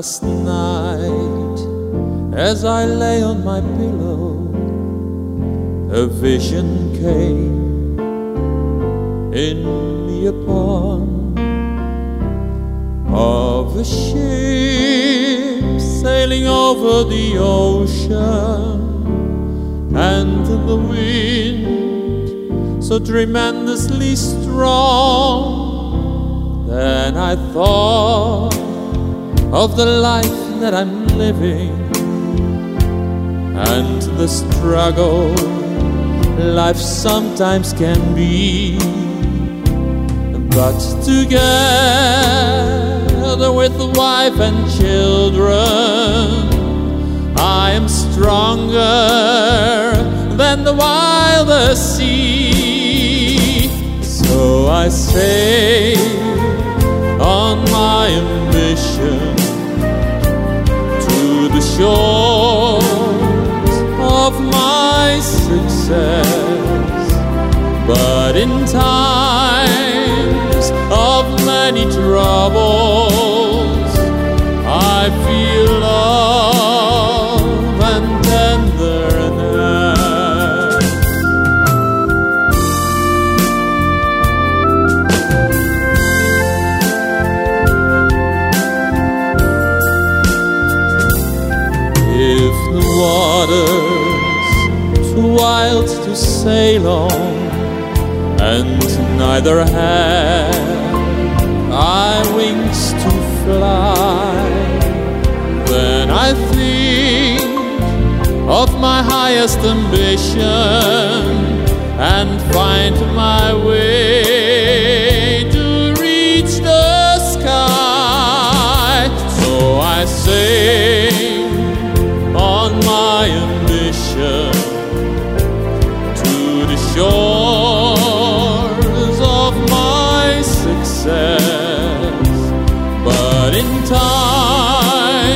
Last night, as I lay on my pillow, a vision came in me upon of a ship sailing over the ocean and the wind so tremendously strong. Then I thought of the life that I'm living and the struggle life sometimes can be. But together with wife and children, I am stronger than the wildest sea. So I say on my ambition shores of my success. But in times waters too wild to sail on, and neither have I wings to fly, then I think of my highest ambition and find my way But in times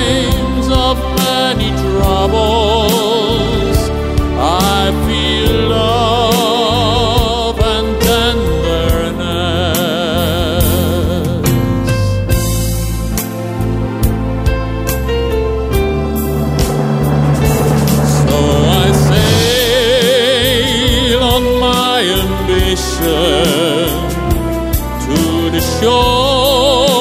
of many troubles, I feel love and tenderness. So I sail on my ambition to the shores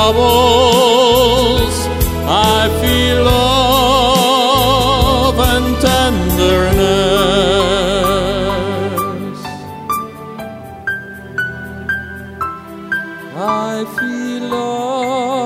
troubles, I feel love and tenderness. I feel love